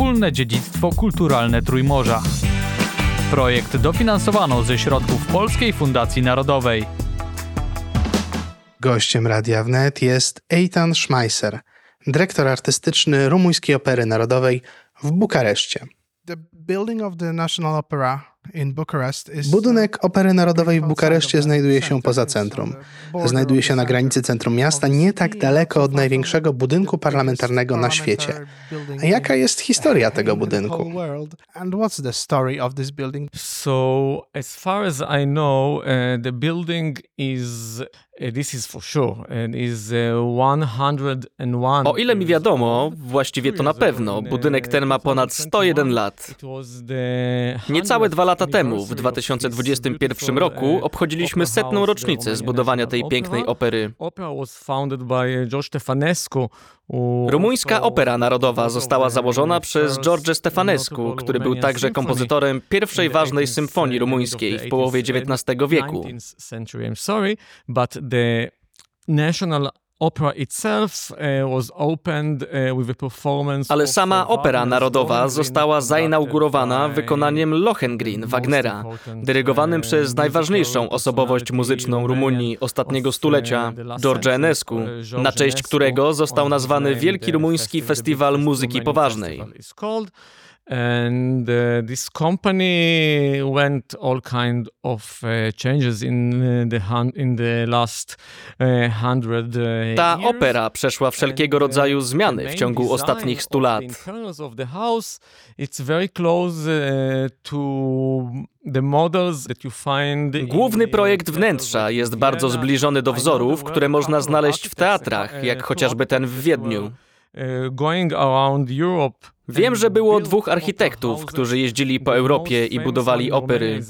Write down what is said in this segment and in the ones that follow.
wspólne dziedzictwo kulturalne Trójmorza. Projekt dofinansowano ze środków Polskiej Fundacji Narodowej. Gościem Radia Wnet jest Eitan Schmeisser, dyrektor artystyczny Rumuńskiej Opery Narodowej w Bukareszcie. The building of the National Opera Budynek Opery Narodowej w Bukareszcie znajduje się poza centrum. Znajduje się na granicy centrum miasta, nie tak daleko od największego budynku parlamentarnego na świecie. A jaka jest historia tego budynku? And what's the story of this building? So, as far as I know, uh, the building is, this is for sure, and is 101. O ile mi wiadomo, właściwie to na pewno, budynek ten ma ponad 101 lat. Niecałe dwa lata 100th temu, w anniversary of 2021 this roku, obchodziliśmy setną rocznicę zbudowania tej pięknej opery. Rumuńska Opera Narodowa została założona przez George Stefanescu, który był także kompozytorem pierwszej ważnej 18th symfonii rumuńskiej w połowie 18th XIX wieku. 19th century, I'm sorry, but the National Opera itself uh, was opened uh, with a performance Ale sama Opera Narodowa została zainaugurowana wykonaniem Lohengrin Wagnera, dyrygowanym uh, przez najważniejszą osobowość muzyczną Rumunii ostatniego stulecia, George Enescu, na cześć którego został nazwany Wielki Rumuński Festiwal Muzyki Poważnej. And uh, this company went all kind of uh, changes in uh, the hun- in the last uh, hundred uh, Ta years. opera przeszła wszelkiego uh, rodzaju zmiany w ciągu ostatnich stu lat. of the house, it's very close to Główny projekt wnętrza jest bardzo zbliżony do wzorów, które można znaleźć w teatrach, jak chociażby ten w Wiedniu. Uh, going around Europe Wiem, że było dwóch architektów, którzy jeździli po Europie i budowali opery.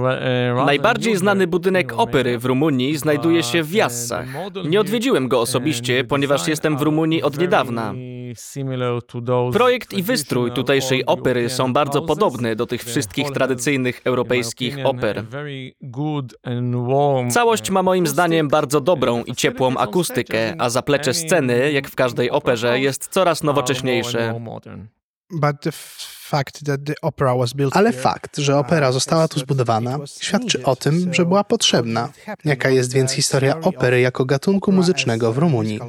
uh, uh, Najbardziej znany budynek opery w Rumunii znajduje się w uh, Jassach. Nie odwiedziłem go osobiście, ponieważ jestem w Rumunii od niedawna. Similar to those Projekt i wystrój tutejszej opery są bardzo houses. podobne do tych wszystkich tradycyjnych europejskich oper. very good and warm, Całość uh, ma moim zdaniem bardzo uh, dobrą i ciepłą akustykę, a zaplecze sceny, jak w każdej opera operze, jest coraz nowocześniejsze. more modern. But the f- fact that the opera was built Ale here, fakt, że opera uh, została is tu zbudowana, świadczy o tym, że była potrzebna. Jaka jest więc historia opery jako gatunku opera muzycznego w Rumunii?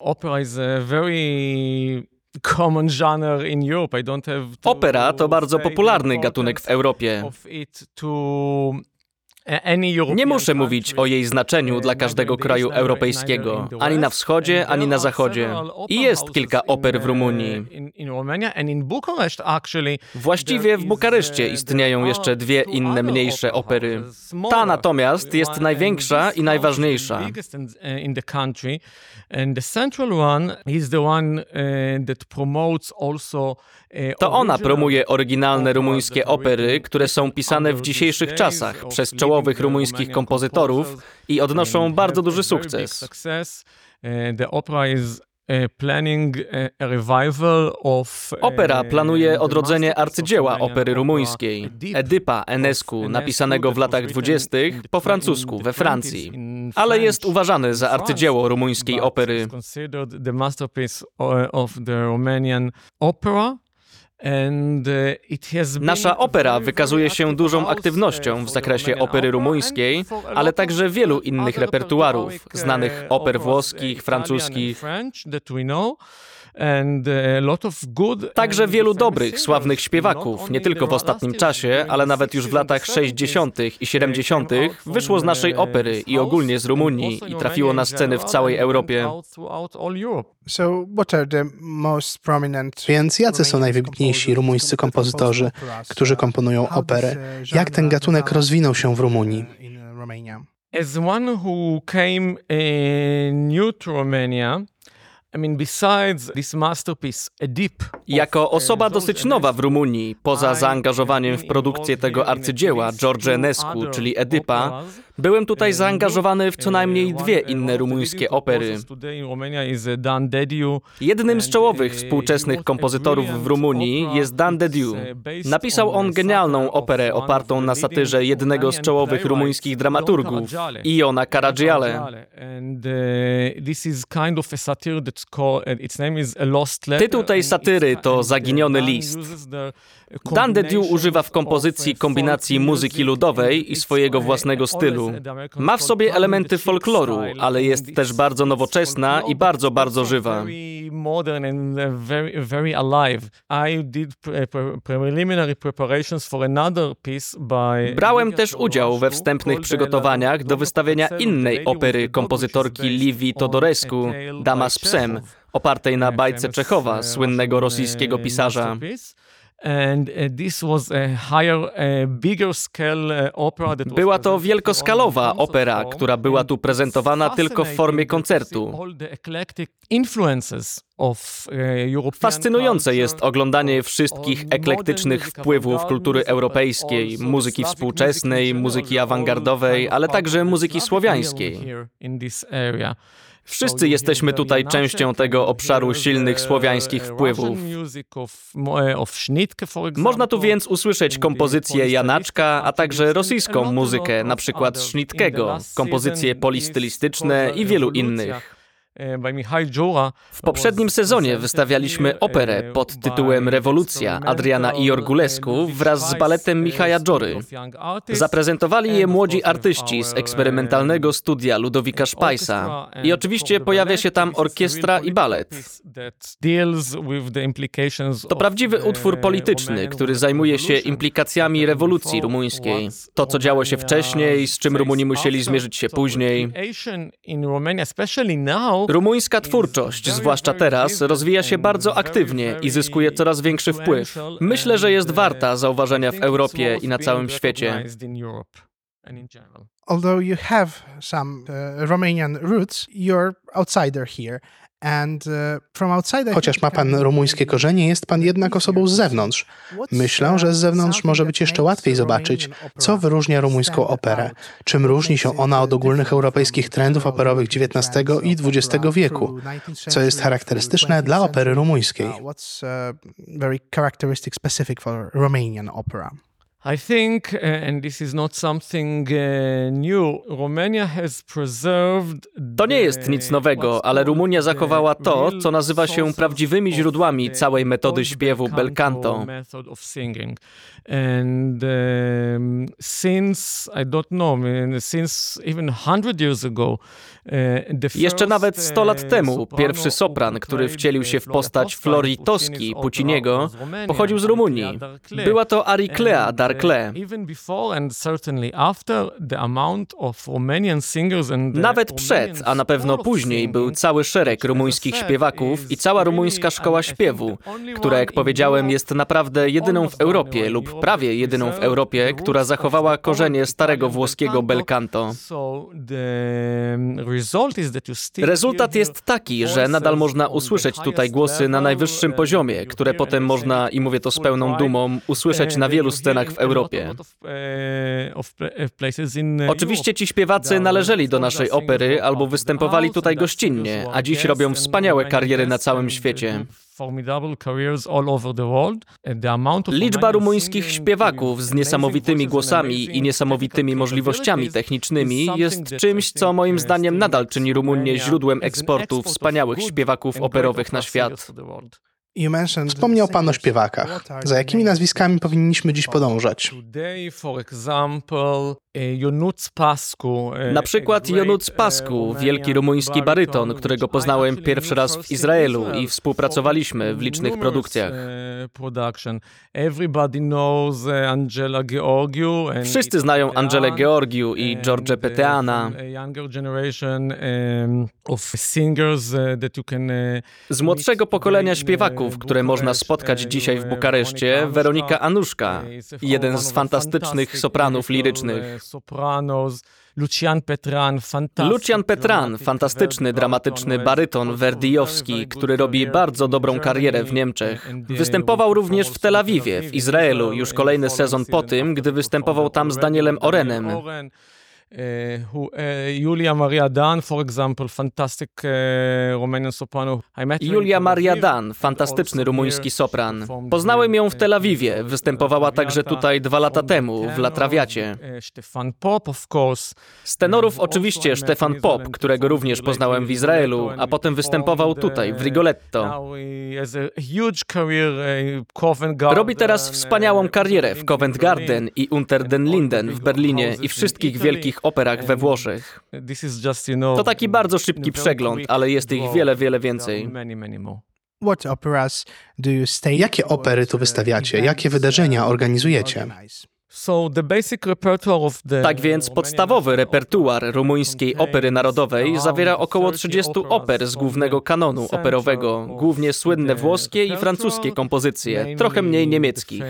Opera is a very common genre in Europe. I don't have Opera to bardzo popularny gatunek w Europie. of it to Nie muszę mówić o jej znaczeniu dla neither każdego kraju europejskiego, ani na wschodzie, ani na zachodzie. I jest kilka oper w Rumunii. Actually. Właściwie w Bukareszcie istnieją jeszcze dwie inne mniejsze opery. Ta natomiast jest największa i najważniejsza. To ona promuje oryginalne rumuńskie opery, które są pisane w dzisiejszych czasach przez leading czołowych rumuńskich kompozytorów i odnoszą bardzo duży sukces. Uh, opera uh, uh, Opera planuje odrodzenie arcydzieła opery rumuńskiej, Edypa Enescu, Enescu napisanego w latach dwudziestych po francusku we Francji, 20s in ale jest uważany za arcydzieło rumuńskiej opery. Nasza a opera wykazuje się dużą aktywnością w zakresie opery rumuńskiej, ale także wielu innych repertuarów repertoaric, znanych oper włoskich, francuskich. Good Także wielu dobrych, sławnych śpiewaków, only nie tylko w ostatnim czasie, ale nawet już w 60s latach and 70s, 60. i 70. came out from, wyszło z naszej opery i ogólnie z Rumunii i trafiło na sceny w całej Europie. Więc jacy są najwybitniejsi rumuńscy kompozytorzy, którzy komponują operę? uh, Jak ten gatunek rozwinął się w Rumunii? As one who came uh, new to Romania, I mean, besides this masterpiece, Oedipe, Jako osoba dosyć nowa w Rumunii, poza zaangażowaniem w produkcję tego arcydzieła George Enescu, czyli Edypa, byłem tutaj zaangażowany w co najmniej dwie inne rumuńskie opery. Jednym z czołowych współczesnych kompozytorów w Rumunii jest Dan Dediu. Napisał on genialną operę opartą na satyrze jednego z czołowych rumuńskich dramaturgów, Iona Karadziale. Tytuł tej satyry to Zaginiony list. Dan Dediu używa w kompozycji kombinacji muzyki ludowej i swojego własnego stylu. Ma w sobie elementy folkloru, ale jest też bardzo nowoczesna i bardzo, bardzo żywa. uh, Brałem też udział we wstępnych przygotowaniach do wystawienia innej opery kompozytorki Livi Todorescu, Dama z psem, opartej na bajce Czechowa, słynnego rosyjskiego pisarza. And this was a higher, a bigger scale opera that was Była to wielkoskalowa opera, która była tu prezentowana tylko w formie koncertu. uh, Fascynujące jest oglądanie wszystkich eklektycznych wpływów kultury europejskiej, muzyki współczesnej, muzyki awangardowej, ale także muzyki słowiańskiej. Wszyscy jesteśmy tutaj częścią tego obszaru silnych słowiańskich wpływów. Można tu więc usłyszeć kompozycję Janaczka, a także rosyjską muzykę, na przykład Sznitkiego, kompozycje polistylistyczne i wielu innych. W poprzednim sezonie wystawialiśmy operę pod tytułem Rewolucja Adriana Iorgulescu wraz z baletem Michaja Dżory. Zaprezentowali je młodzi artyści z eksperymentalnego studia Ludowika Szpajsa. I oczywiście pojawia się tam orkiestra i balet. To prawdziwy utwór polityczny, który zajmuje się implikacjami rewolucji rumuńskiej. To, co działo się wcześniej, z czym Rumuni musieli zmierzyć się później. Rumuńska twórczość, zwłaszcza teraz, rozwija się bardzo aktywnie i zyskuje coraz większy wpływ. Myślę, że jest warta zauważenia w Europie i na całym świecie. Although you have some uh, Romanian roots, you're outsider here. Uh, Chociaż ma pan rumuńskie korzenie, jest pan jednak osobą z zewnątrz. Myślę, że z zewnątrz może być jeszcze łatwiej zobaczyć, co wyróżnia rumuńską operę, czym różni się ona od ogólnych europejskich trendów operowych XIX i XX wieku, co jest charakterystyczne dla opery rumuńskiej. I think, uh, and this is not something uh, new, Romania has preserved. To nie jest nic nowego, ale Rumunia zachowała to, co nazywa się prawdziwymi źródłami całej metody śpiewu bel canto. And um, since I don't know, since even 100 years ago, uh, Jeszcze nawet 100 lat temu pierwszy sopran, który wcielił się w postać in Toski Romanian, pochodził z Rumunii. Była to Ariclea And, the Nawet przed, a na pewno później był cały szereg rumuńskich śpiewaków i cała rumuńska szkoła śpiewu, która, jak powiedziałem, jest naprawdę jedyną w Europie lub prawie jedyną w Europie, która zachowała korzenie starego włoskiego bel canto. Um, Rezultat jest taki, że nadal można usłyszeć tutaj głosy na najwyższym poziomie, które potem można, i mówię to z pełną dumą, usłyszeć na wielu scenach w Europie. Oczywiście ci śpiewacy należeli do naszej opery albo występowali tutaj gościnnie, a dziś robią wspaniałe kariery na całym świecie. Liczba rumuńskich śpiewaków z niesamowitymi głosami i niesamowitymi możliwościami technicznymi jest czymś, co moim zdaniem nadal czyni Rumunię źródłem eksportu wspaniałych śpiewaków operowych na świat. Wspomniał pan o śpiewakach. Za jakimi nazwiskami powinniśmy dziś podążać? Pascu, eh, Na przykład eh, Pascu, Romanian wielki rumuński baryton, którego poznałem pierwszy raz w Izraelu i współpracowaliśmy w licznych produkcjach. Wszyscy znają Angelę Georgiu i George Peteana. Z młodszego pokolenia śpiewaków muzyków, które można spotkać dzisiaj w Bukareszcie, Weronika Anuszka, jeden z fantastycznych sopranów lirycznych. Lucian Petran, Lucian Petran, fantastyczny, dramatyczny baryton werdijowski, który robi bardzo dobrą karierę w Niemczech. Występował również w Tel Awiwie, w Izraelu, już kolejny sezon po tym, gdy występował tam z Danielem Orenem. Who, Julia Maria Dan, for example, fantastic Romanian soprano. Julia Maria Dan, fantastyczny rumuński sopran. Poznałem ją w here, Tel Awiwie, występowała także tutaj dwa lata temu, w Latrawiacie. Uh, Stefan Pop, of course. Z tenorów oczywiście Stefan Pop, którego również poznałem w Izraelu, a potem występował tutaj, w Rigoletto. Robi teraz wspaniałą karierę w Covent. Garden i Unter den Linden w Berlinie i wszystkich wielkich operach we Włoszech. To taki bardzo szybki przegląd, ale jest ich wiele, wiele więcej. Jakie opery tu wystawiacie? Jakie wydarzenia uh, organizujecie? Tak więc podstawowy repertuar rumuńskiej opery narodowej zawiera około 30 30 oper z głównego kanonu operowego, głównie słynne włoskie i francuskie kompozycje, trochę mniej niemieckich.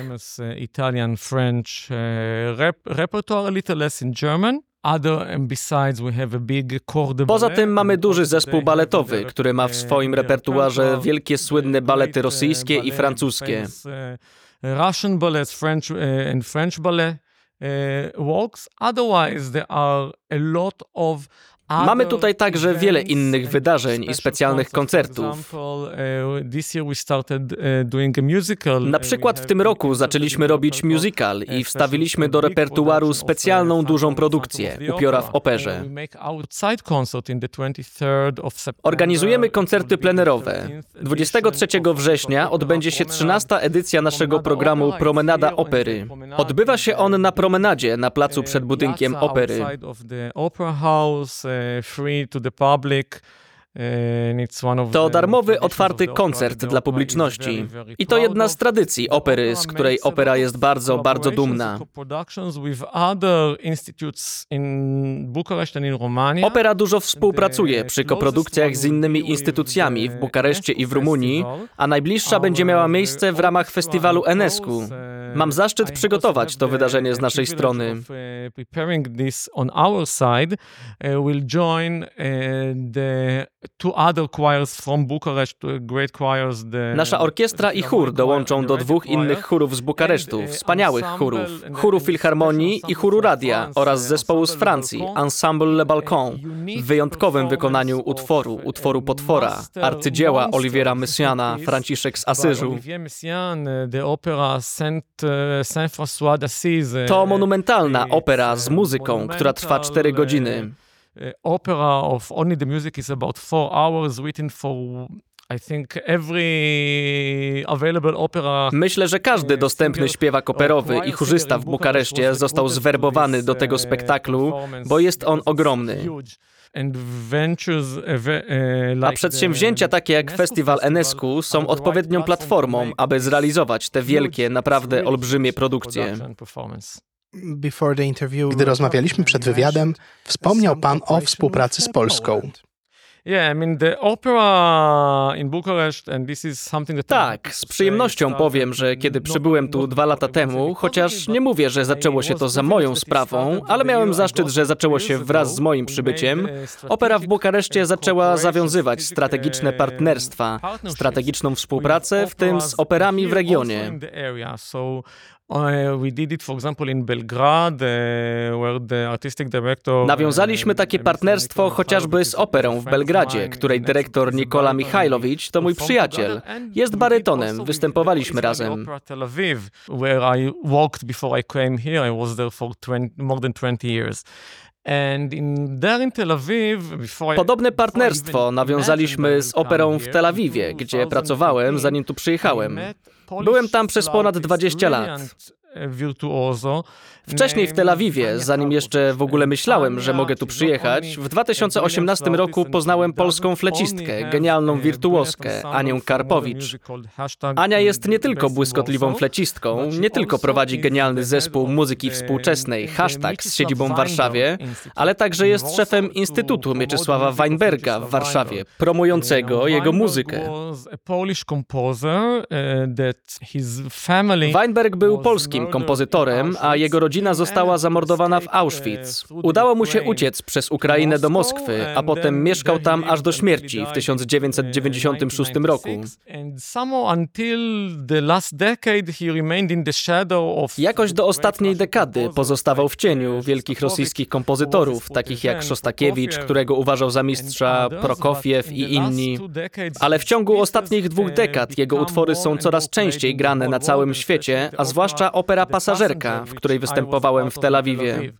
Uh, uh, Poza tym mamy duży zespół baletowy, który ma w uh, swoim repertuarze wielkie the słynne balety uh, rosyjskie i francuskie. uh, Russian ballets, French uh, and French ballet uh, works. Otherwise, there are a lot of Mamy tutaj także wiele innych wydarzeń i specjalnych koncertów. uh, uh. Na Uh, przykład w tym roku zaczęliśmy robić musical i wstawiliśmy do repertuaru specjalną dużą produkcję, upiora w operze. We make outside concert in the 23rd of September. Organizujemy koncerty plenerowe. 13th 23 edition of września odbędzie się Promenade. 13. edycja naszego programu Promenada Opery. Odbywa się on na promenadzie na placu przed budynkiem opery. Outside of the opera house, uh, free to the public. Uh, of To the darmowy, otwarty koncert dla publiczności. I to jedna z tradycji opery, z której opera jest bardzo, bardzo dumna. Opera dużo współpracuje przy koprodukcjach z innymi instytucjami w Bukareszcie i w Rumunii, a najbliższa będzie miała miejsce w ramach festiwalu Enescu. Mam zaszczyt przygotować to wydarzenie z naszej strony. Preparing this on our side, uh, will join uh, the two other choirs from Bucharest, uh, great choirs. The Nasza orkiestra i chór dołączą do dwóch innych chórów z Bukaresztu, wspaniałych chórów. Chóru Filharmonii i chóru Radia oraz zespołu z Francji, Ensemble Le Balcon, w wyjątkowym wykonaniu utworu, utworu Potwora, arcydzieła Oliviera Messiana, Franciszek z Asyżu. Uh, uh. To uh, monumentalna opera uh, z muzyką, która trwa monumental, 4 uh, godziny. Uh, opera of only the music is about four hours, written for I think every available opera. Myślę, że każdy dostępny śpiewak operowy i chórzysta w Bukareszcie został zwerbowany do tego spektaklu, bo jest on ogromny. Uh, uh, A przedsięwzięcia takie jak Festiwal Enescu są odpowiednią platformą, aby zrealizować te wielkie, naprawdę olbrzymie produkcje. Gdy rozmawialiśmy przed wywiadem, wspomniał Pan o współpracy z Polską. Tak, z przyjemnością powiem, że kiedy przybyłem tu dwa lata temu, chociaż nie mówię, że zaczęło się to za moją sprawą, ale miałem zaszczyt, że zaczęło się wraz z moim przybyciem, opera w Bukareszcie zaczęła zawiązywać strategiczne partnerstwa, strategiczną współpracę, w tym z operami w regionie. Nawiązaliśmy takie partnerstwo chociażby z operą w Belgradzie, której dyrektor Nikola Michajlowicz to mój przyjaciel. Jest barytonem, występowaliśmy razem. Opera Tel Aviv, where I worked before I came here. I was there for 20, more than 20 years. And in, there in Tel Aviv, before I- Podobne partnerstwo nawiązaliśmy z operą w Tel Awiwie, gdzie 2015, pracowałem zanim tu przyjechałem. Byłem tam przez ponad flautist, 20 lat. Virtuoso. Wcześniej w Tel Awiwie, zanim jeszcze w ogóle myślałem, że mogę tu przyjechać, w 2018 roku poznałem polską flecistkę, genialną wirtuoskę, Anię Karpowicz. Ania jest nie tylko błyskotliwą flecistką, nie tylko prowadzi genialny zespół muzyki współczesnej, hashtag z siedzibą w Warszawie, ale także jest szefem Instytutu Mieczysława Weinberga w Warszawie, promującego jego muzykę. Weinberg był polskim kompozytorem, a jego rodzina została zamordowana w Auschwitz. Udało mu się uciec przez Ukrainę do Moskwy, a potem mieszkał tam aż do śmierci w 1996 roku. Jakoś do ostatniej dekady pozostawał w cieniu wielkich rosyjskich kompozytorów, takich jak Szostakiewicz, którego uważał za mistrza, Prokofiew i inni. Ale w ciągu ostatnich dwóch dekad jego utwory są coraz częściej grane na całym świecie, a zwłaszcza opera Pasażerka, w której występowałem w Tel Awiwie.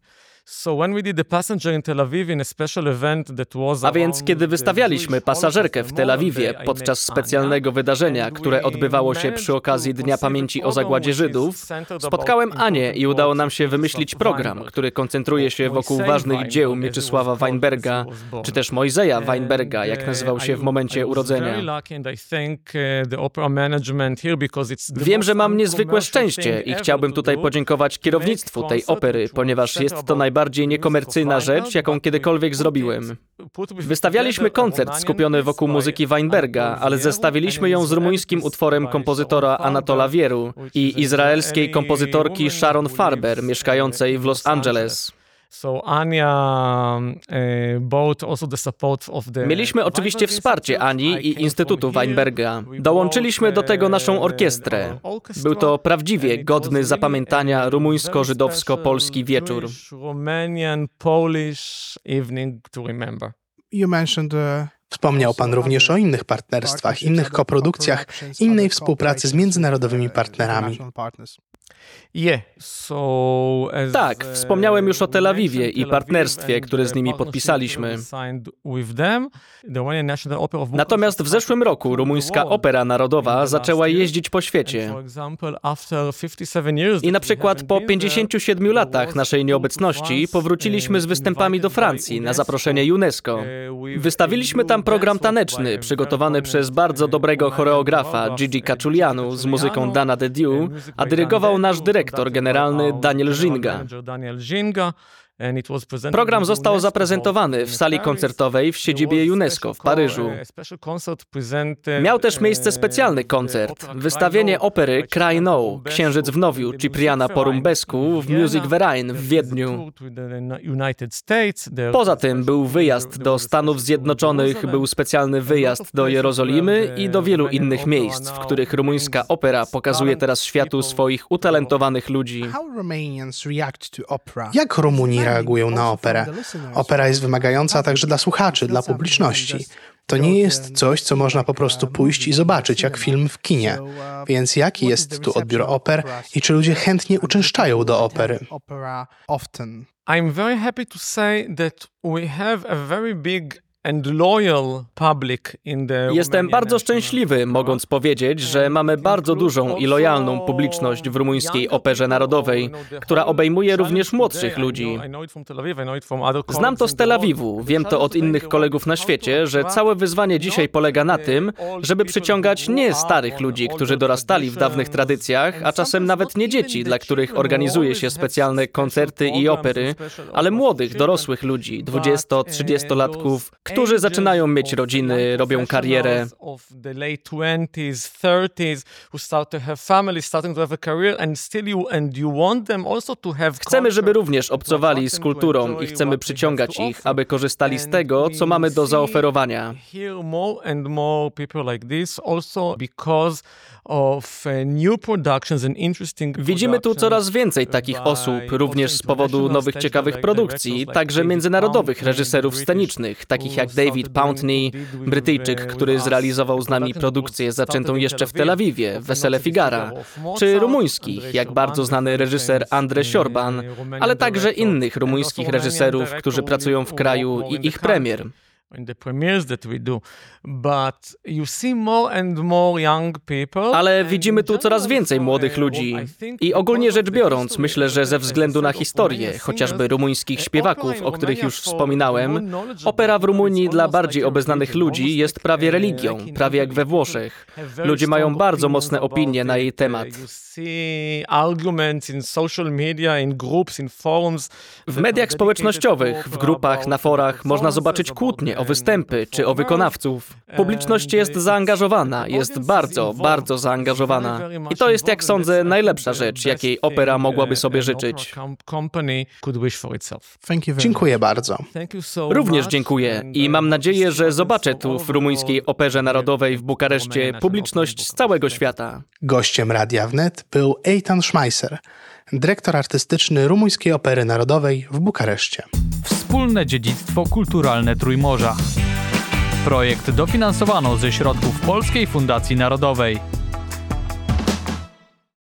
A więc, kiedy wystawialiśmy pasażerkę w Tel Awiwie podczas specjalnego wydarzenia, które odbywało się przy okazji Dnia Pamięci o Zagładzie Żydów, spotkałem Anię i udało nam się wymyślić program, który koncentruje się wokół ważnych dzieł Mieczysława Weinberga, czy też Mojzeja Weinberga, jak nazywał się w momencie urodzenia. Wiem, że mam niezwykłe szczęście i chciałbym tutaj podziękować kierownictwu tej opery, ponieważ jest to najbardziej najbardziej niekomercyjna rzecz, jaką kiedykolwiek zrobiłem. Wystawialiśmy koncert skupiony wokół muzyki Weinberga, ale zestawiliśmy ją z rumuńskim utworem kompozytora Anatola Wieru i izraelskiej kompozytorki Sharon Farber, mieszkającej w Los Angeles. Mieliśmy oczywiście wsparcie Ani i Instytutu Weinberga. Dołączyliśmy do tego naszą orkiestrę. Był to prawdziwie godny zapamiętania rumuńsko-żydowsko-polski wieczór. You mentioned uh, Wspomniał Pan również o innych partnerstwach, innych koprodukcjach, innej współpracy z międzynarodowymi partnerami. Tak, wspomniałem już o Tel Awiwie i partnerstwie, które z nimi podpisaliśmy. Natomiast w zeszłym roku rumuńska Opera Narodowa zaczęła jeździć po świecie. I na przykład po 57 latach naszej nieobecności powróciliśmy z występami do Francji na zaproszenie UNESCO. Wystawiliśmy tam program taneczny przygotowany przez bardzo dobrego choreografa Gigi Cacciulianu z muzyką Dana De Dieu, a dyrygował nasz dyrektor generalny Daniel Zinga. Program został zaprezentowany w sali koncertowej w siedzibie UNESCO w Paryżu. Miał też miejsce specjalny koncert, wystawienie opery Cry No, Księżyc w Nowiu Cipriana Porumbescu w Music Verein w Wiedniu. Poza tym był wyjazd do Stanów Zjednoczonych, był specjalny wyjazd do Jerozolimy i do wielu innych miejsc, w których rumuńska opera pokazuje teraz światu swoich utalentowanych ludzi. Jak Rumuni reagują na operę. Opera jest wymagająca także dla słuchaczy, dla publiczności. To nie jest coś, co można po prostu pójść i zobaczyć, jak film w kinie. Więc jaki jest tu odbiór oper i czy ludzie chętnie uczęszczają do opery? I'm very happy to say that we have a very big Jestem bardzo szczęśliwy, mogąc powiedzieć, że mamy bardzo dużą i lojalną publiczność w rumuńskiej operze narodowej, która obejmuje również młodszych ludzi. Znam to z Tel Awiwu, wiem to od innych kolegów na świecie, że całe wyzwanie dzisiaj polega na tym, żeby przyciągać nie starych ludzi, którzy dorastali w dawnych tradycjach, a czasem nawet nie dzieci, dla których organizuje się specjalne koncerty i opery, ale młodych, dorosłych ludzi, 20-30-latków, którzy zaczynają mieć rodziny, robią karierę. Chcemy, żeby również obcowali z kulturą i chcemy przyciągać ich, aby korzystali z tego, co mamy do zaoferowania. Widzimy tu coraz więcej takich osób, również z powodu nowych ciekawych produkcji, także międzynarodowych reżyserów scenicznych, takich jak David Pountney, Brytyjczyk, który zrealizował z nami produkcję zaczętą jeszcze w Tel Awiwie, Wesele Figara, czy rumuńskich, jak bardzo znany reżyser Andre Siorban, ale także innych rumuńskich reżyserów, którzy pracują w kraju i ich premier. In the premieres that we do, but you see more and more young people. Ale widzimy tu coraz więcej młodych ludzi. I ogólnie rzecz biorąc, myślę, że ze względu na historię, chociażby rumuńskich śpiewaków, o których już wspominałem, opera w Rumunii dla bardziej obeznanych ludzi jest prawie religią, prawie jak we. Włoszech. Ludzie mają bardzo mocne opinie na jej temat. W mediach społecznościowych, w grupach, na forach można zobaczyć kłótnie o występy czy o wykonawców. Publiczność jest zaangażowana, jest bardzo, bardzo zaangażowana. I to jest, jak sądzę, najlepsza rzecz, jakiej opera mogłaby sobie życzyć. Dziękuję bardzo. Również dziękuję i mam nadzieję, że zobaczę tu w rumuńskiej Operze Narodowej w Bukareszcie publiczność z całego świata. Gościem Radia Wnet był Eitan Schmeisser, dyrektor artystyczny Rumuńskiej Opery Narodowej w Bukareszcie. Wspólne dziedzictwo kulturalne Trójmorza. Projekt dofinansowano ze środków Polskiej Fundacji Narodowej.